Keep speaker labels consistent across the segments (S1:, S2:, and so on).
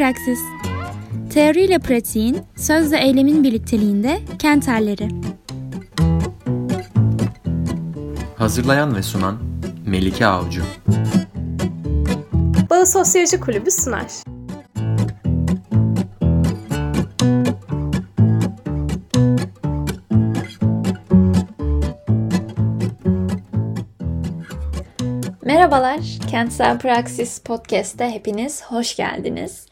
S1: Praksis Teori ile pratiğin, sözle eylemin birlikteliğinde kent halleri.
S2: Hazırlayan ve sunan Melike Avcı.
S3: Bağı Sosyoloji Kulübü sunar. Merhabalar, Kentsel Praksis Podcast'te hepiniz hoş geldiniz.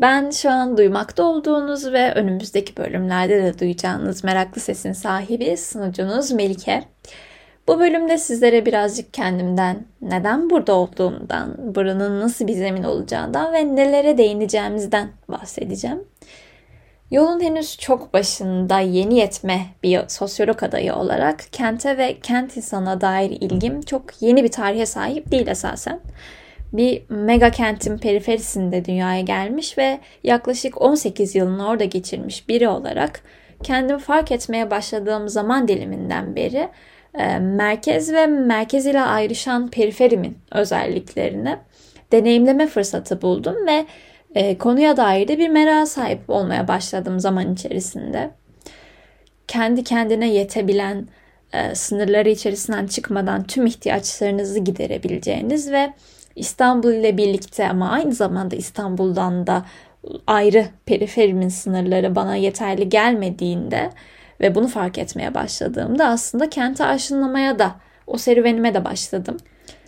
S3: Ben şu an duymakta olduğunuz ve önümüzdeki bölümlerde de duyacağınız meraklı sesin sahibi sunucunuz Melike. Bu bölümde sizlere birazcık kendimden, neden burada olduğumdan, buranın nasıl bir zemin olacağından ve nelere değineceğimizden bahsedeceğim. Yolun henüz çok başında yeni yetme bir sosyolog adayı olarak kente ve kent insana dair ilgim çok yeni bir tarihe sahip değil esasen. Bir mega kentin periferisinde dünyaya gelmiş ve yaklaşık 18 yılını orada geçirmiş biri olarak kendimi fark etmeye başladığım zaman diliminden beri e, merkez ve merkez ile ayrışan periferimin özelliklerini deneyimleme fırsatı buldum ve e, konuya dair de bir merak sahip olmaya başladım zaman içerisinde. Kendi kendine yetebilen, e, sınırları içerisinden çıkmadan tüm ihtiyaçlarınızı giderebileceğiniz ve İstanbul ile birlikte ama aynı zamanda İstanbul'dan da ayrı periferimin sınırları bana yeterli gelmediğinde ve bunu fark etmeye başladığımda aslında kenti aşınlamaya da o serüvenime de başladım.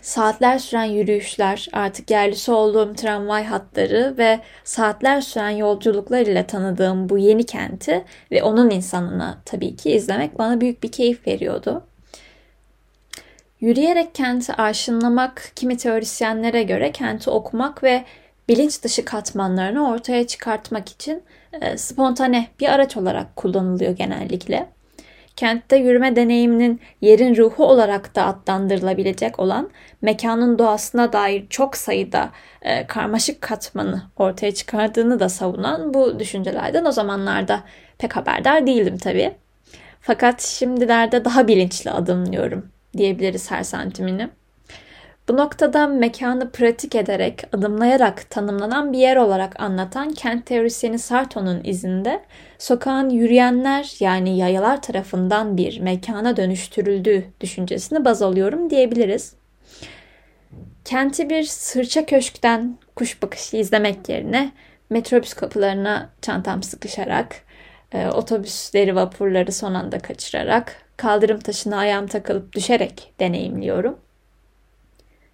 S3: Saatler süren yürüyüşler, artık yerlisi olduğum tramvay hatları ve saatler süren yolculuklar ile tanıdığım bu yeni kenti ve onun insanını tabii ki izlemek bana büyük bir keyif veriyordu. Yürüyerek kenti aşınlamak kimi teorisyenlere göre kenti okumak ve bilinç dışı katmanlarını ortaya çıkartmak için e, spontane bir araç olarak kullanılıyor genellikle. Kentte yürüme deneyiminin yerin ruhu olarak da adlandırılabilecek olan mekanın doğasına dair çok sayıda e, karmaşık katmanı ortaya çıkardığını da savunan bu düşüncelerden o zamanlarda pek haberdar değildim tabii. Fakat şimdilerde daha bilinçli adımlıyorum diyebiliriz her santimini. Bu noktada mekanı pratik ederek, adımlayarak tanımlanan bir yer olarak anlatan kent teorisyeni Sarto'nun izinde sokağın yürüyenler yani yayalar tarafından bir mekana dönüştürüldüğü düşüncesini baz alıyorum diyebiliriz. Kenti bir sırça köşkten kuş bakışı izlemek yerine metrobüs kapılarına çantam sıkışarak, e, otobüsleri, vapurları son anda kaçırarak, kaldırım taşına ayağım takılıp düşerek deneyimliyorum.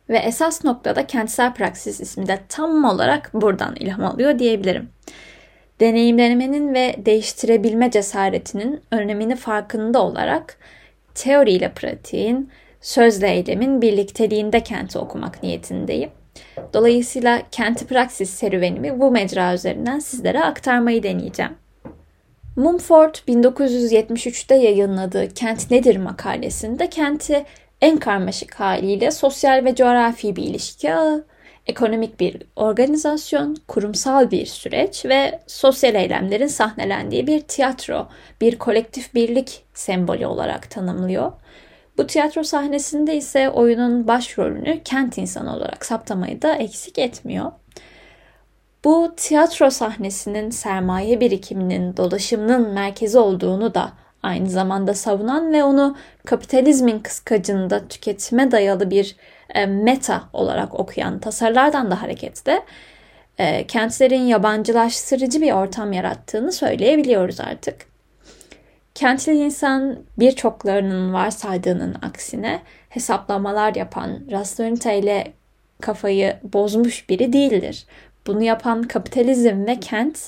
S3: Ve esas noktada kentsel praksis ismi de tam olarak buradan ilham alıyor diyebilirim. Deneyimlemenin ve değiştirebilme cesaretinin önemini farkında olarak teoriyle pratiğin, sözle eylemin birlikteliğinde kenti okumak niyetindeyim. Dolayısıyla kenti praksis serüvenimi bu mecra üzerinden sizlere aktarmayı deneyeceğim. Mumford 1973'te yayınladığı Kent Nedir makalesinde kenti en karmaşık haliyle sosyal ve coğrafi bir ilişki ağı, ekonomik bir organizasyon, kurumsal bir süreç ve sosyal eylemlerin sahnelendiği bir tiyatro, bir kolektif birlik sembolü olarak tanımlıyor. Bu tiyatro sahnesinde ise oyunun başrolünü kent insanı olarak saptamayı da eksik etmiyor. Bu tiyatro sahnesinin sermaye birikiminin, dolaşımının merkezi olduğunu da aynı zamanda savunan ve onu kapitalizmin kıskacında tüketime dayalı bir e, meta olarak okuyan tasarlardan da hareketle e, kentlerin yabancılaştırıcı bir ortam yarattığını söyleyebiliyoruz artık. Kentli insan birçoklarının varsaydığının aksine hesaplamalar yapan, rasyoniteyle kafayı bozmuş biri değildir. Bunu yapan kapitalizm ve kent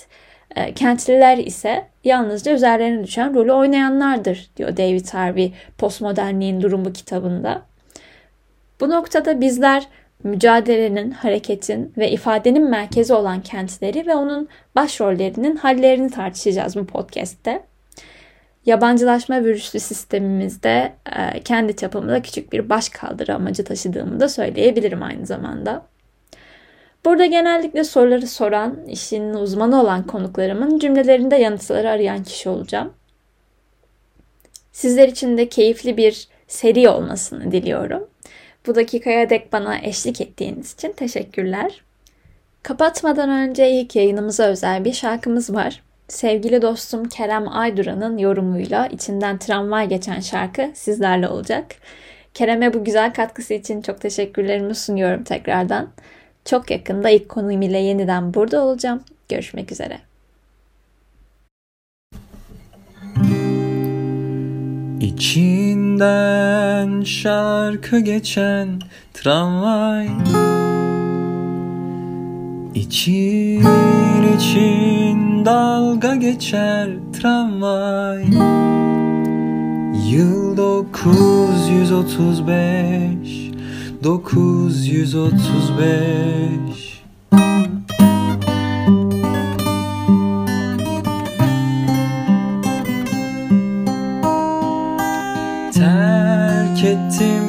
S3: e, kentliler ise yalnızca üzerlerine düşen rolü oynayanlardır diyor David Harvey Postmodernliğin Durumu kitabında. Bu noktada bizler mücadelenin, hareketin ve ifadenin merkezi olan kentleri ve onun başrollerinin hallerini tartışacağız bu podcast'te. Yabancılaşma virüslü sistemimizde e, kendi çapımda küçük bir baş kaldırı amacı taşıdığımı da söyleyebilirim aynı zamanda. Burada genellikle soruları soran, işin uzmanı olan konuklarımın cümlelerinde yanıtları arayan kişi olacağım. Sizler için de keyifli bir seri olmasını diliyorum. Bu dakikaya dek bana eşlik ettiğiniz için teşekkürler. Kapatmadan önce ilk yayınımıza özel bir şarkımız var. Sevgili dostum Kerem Ayduran'ın yorumuyla içinden tramvay geçen şarkı sizlerle olacak. Kerem'e bu güzel katkısı için çok teşekkürlerimi sunuyorum tekrardan. Çok yakında ilk konum ile yeniden burada olacağım. Görüşmek üzere.
S4: İçinden şarkı geçen tramvay İçin için dalga geçer tramvay Yıl 935 935 Terk ettim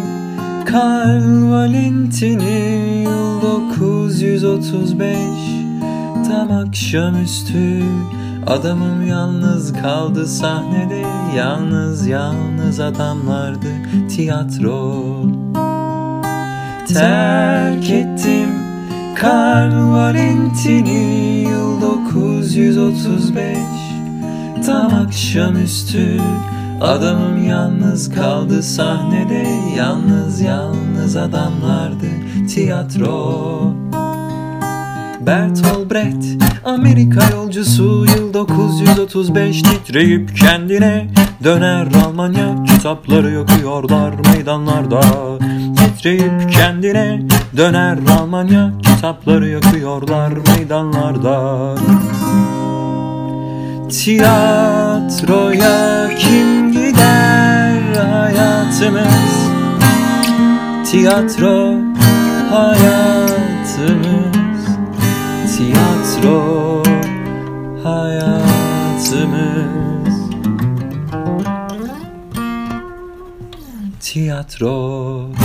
S4: Karl Valentin'i yıl 935 Tam akşamüstü Adamım yalnız kaldı sahnede. Yalnız yalnız adamlardı tiyatro Terk ettim Karl Valentin'i yıl 935 Tam akşamüstü Adamım yalnız kaldı sahnede. Yalnız yalnız adamlardı tiyatro. Bertolt Brecht Amerika yolcusu yıl 935 titreyip kendine döner Almanya. Kitapları yakıyorlar meydanlarda titreyip kendine döner. Almanya kitapları yakıyorlar meydanlarda. Tiyatroya kim gider hayatımız? Tiyatro hayatımız. Tiyatro hayatımız. Tiyatro